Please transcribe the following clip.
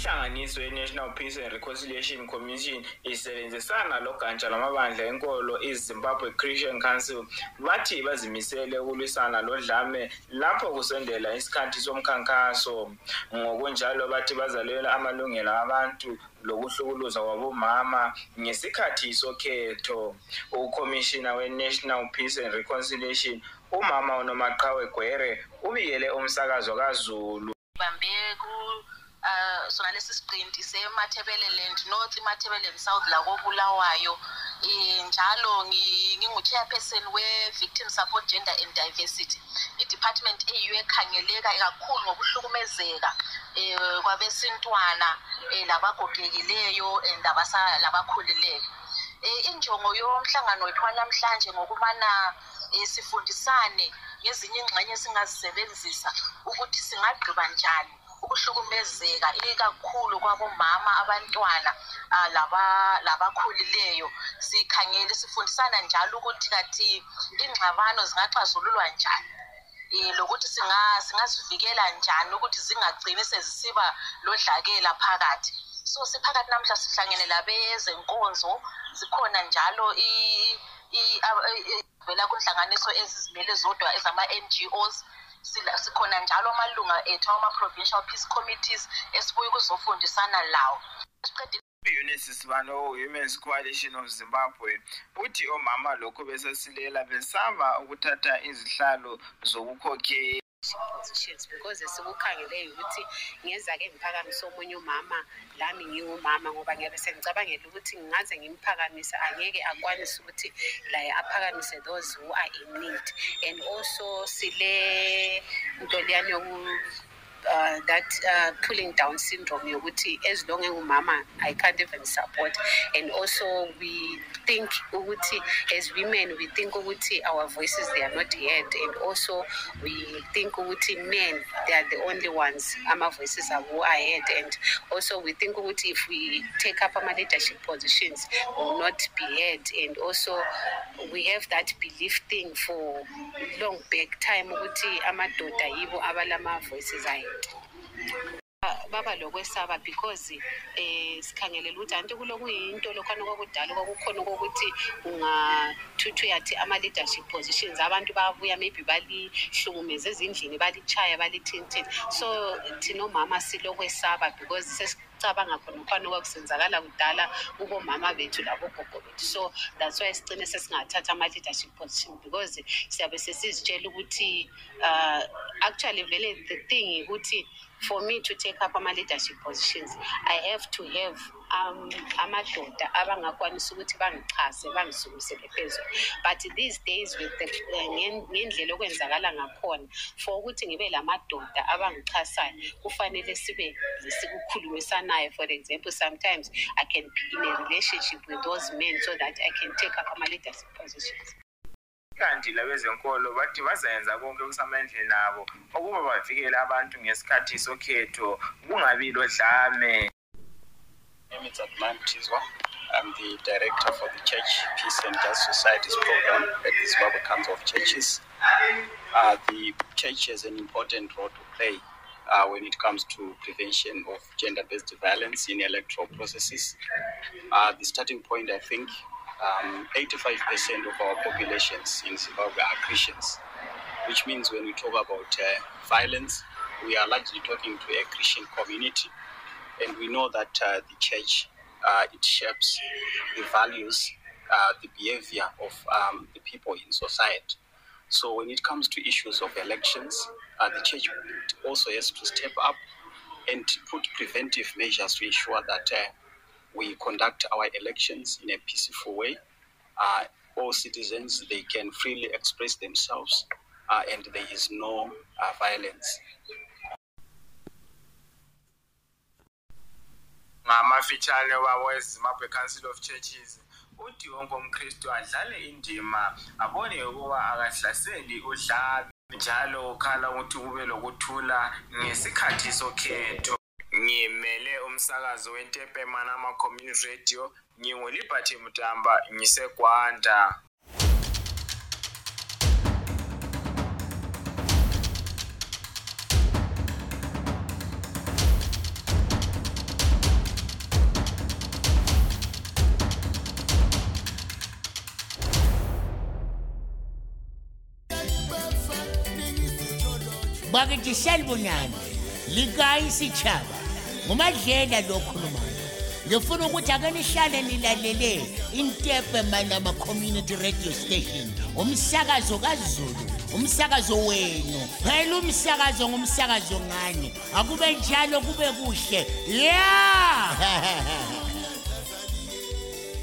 inhlanganiso ye-national peace and reconciliation commission isebenzisana logatsha lwamabandla enkolo izimbabwe christian council. Bathi bazimisele ukulwisana lodlame lapho kusondela isikhathi somkhankaso. Ngokunjalo bathi bazalwela amalungelo abantu lokuhlukuluza kwabomama ngesikhathi sokhetho. Ukhomishina we-national peace and reconciliation umama unomaqhawe gwere ubikele umsakazo kazulu. Bambe uh, sona lesi siqinti semathebeleland north imathebeleland south lakobulawayo um njalo ngingu-chairperson we-victim support gender and diversity. I-department eyiyo ekhangeleka kakhulu ngokuhlukumezeka um kwabesintwana um labagogekileyo and labakhulileyo um injongo yomhlangano wethu wanamhlanje ngokubana um sifundisane ngezinye ingxenye esingazisebenzisa ukuthi singagqiba njani ukuhlukumezeka ikakhulu kwabomama abantwana labakhulileyo. Sikhangele sifundisana njalo ukuthi kathi ingxabano zingaxazululwa njani? Um lokuthi singazivikela njani ukuthi zingagcini sezisiba lodlakela phakathi? So siphakathi namhla sihlangene labezenkonzo zikhona njalo vela kunhlanganiso ezizimele zodwa ezama-n g os. Sikhona njalo amalunga ethu awama-provincial peace committees esibuye ukuzofundisana lawo. Ueunice sibano women's coalition of zimbabwe uthi omama lokhu besesilela besaba ukuthatha izihlalo zokukhokhela positions because esikukhangeleyo ukuthi ngeza-ke ngiphakamise omunye umama lami ngiwumama ngoba ngiyabe sengicabangela ukuthi ngingaze ngimphakamise angeke akwanise ukuthi laye aphakamise those who are in need. And also sile nto leyani uh, that uh, pulling down syndrome yokuthi as long engumama i can't even support. And also we think ukuthi as women we think ukuthi our voices they are not heard. And also we think ukuthi men they are the only ones ama voices are who are heard. And also we think if we take up ama leadership positions we will not be heard. And also we have that belief thing for long back time ukuthi amadoda yibo abalama voices ahead baba lokwesaba because eh sikhangelela ukuthi anti kulokuyinto lokhana kwakudala kwakukhona kokuthi ungathuthi uyathi ama-leadership positions abantu babuya maybe balihlukumeze ezindlini balichaya balithintini so thina omama silokwesaba because sesicabanga khona khona okwakusenzakala kudala kubomama bethu labogogo bethu. So that's why sigcine sesingathatha ama-leadership position because siyabe sesizitshela ukuthi uh, actually vele the thing ukuthi for me to take up ama-leadership positions i have to have um, amadoda abangakwanisa ukuthi bangichase bangisukisele phezulu. But these days with the ngendlela okwenzakala ngakhona for ukuthi ngibe la madoda abangichasayo kufanele sibe sikukhulumisanayo for example sometimes i can be in a relationship with those men so that i can take up ama-leadership positions. Kanti labezenkolo bathi bazayenza konke okusamandleni abo ukuba bavikele abantu ngesikhathi sokhetho kungabi lodlame name is Adnan Tizwa. I'm the director for the Church Peace and Just Societies program at the Zimbabwe Council of Churches. Uh, the church has an important role to play uh, when it comes to prevention of gender-based violence in electoral processes. Uh, the starting point, I think, um, 85% of our populations in Zimbabwe are Christians, which means when we talk about uh, violence, we are largely talking to a Christian community, and we know that uh, the church uh, it shapes the values, uh, the behavior of um, the people in society. So when it comes to issues of elections, the church also has to step up and put preventive measures to ensure that we conduct our elections in a peaceful way. Uh, all citizens they can freely express themselves, uh, and there is no uh, violence. Ngamafitshane wabo ezimbabwe council of churches uthi wonke umkristu adlale indima abone ukuba akahlaseli udlame njalo ukhala ukuthi kube lokuthula ngesikhathi sokhetho. Ngimele umsakazo wentepe manama community radio ngingoliberty mtamba ngisegwanda bakithi salibonani likayi sitshaba ngumadlela lo khulumayo ngifuna ukuthi ake nihlale nilalele intepe manama community radio station. Umsakazo kazulu umsakazo wenu. Phela umsakazo ngumsakazo ngani? Akube njalo kube kuhle. Ya!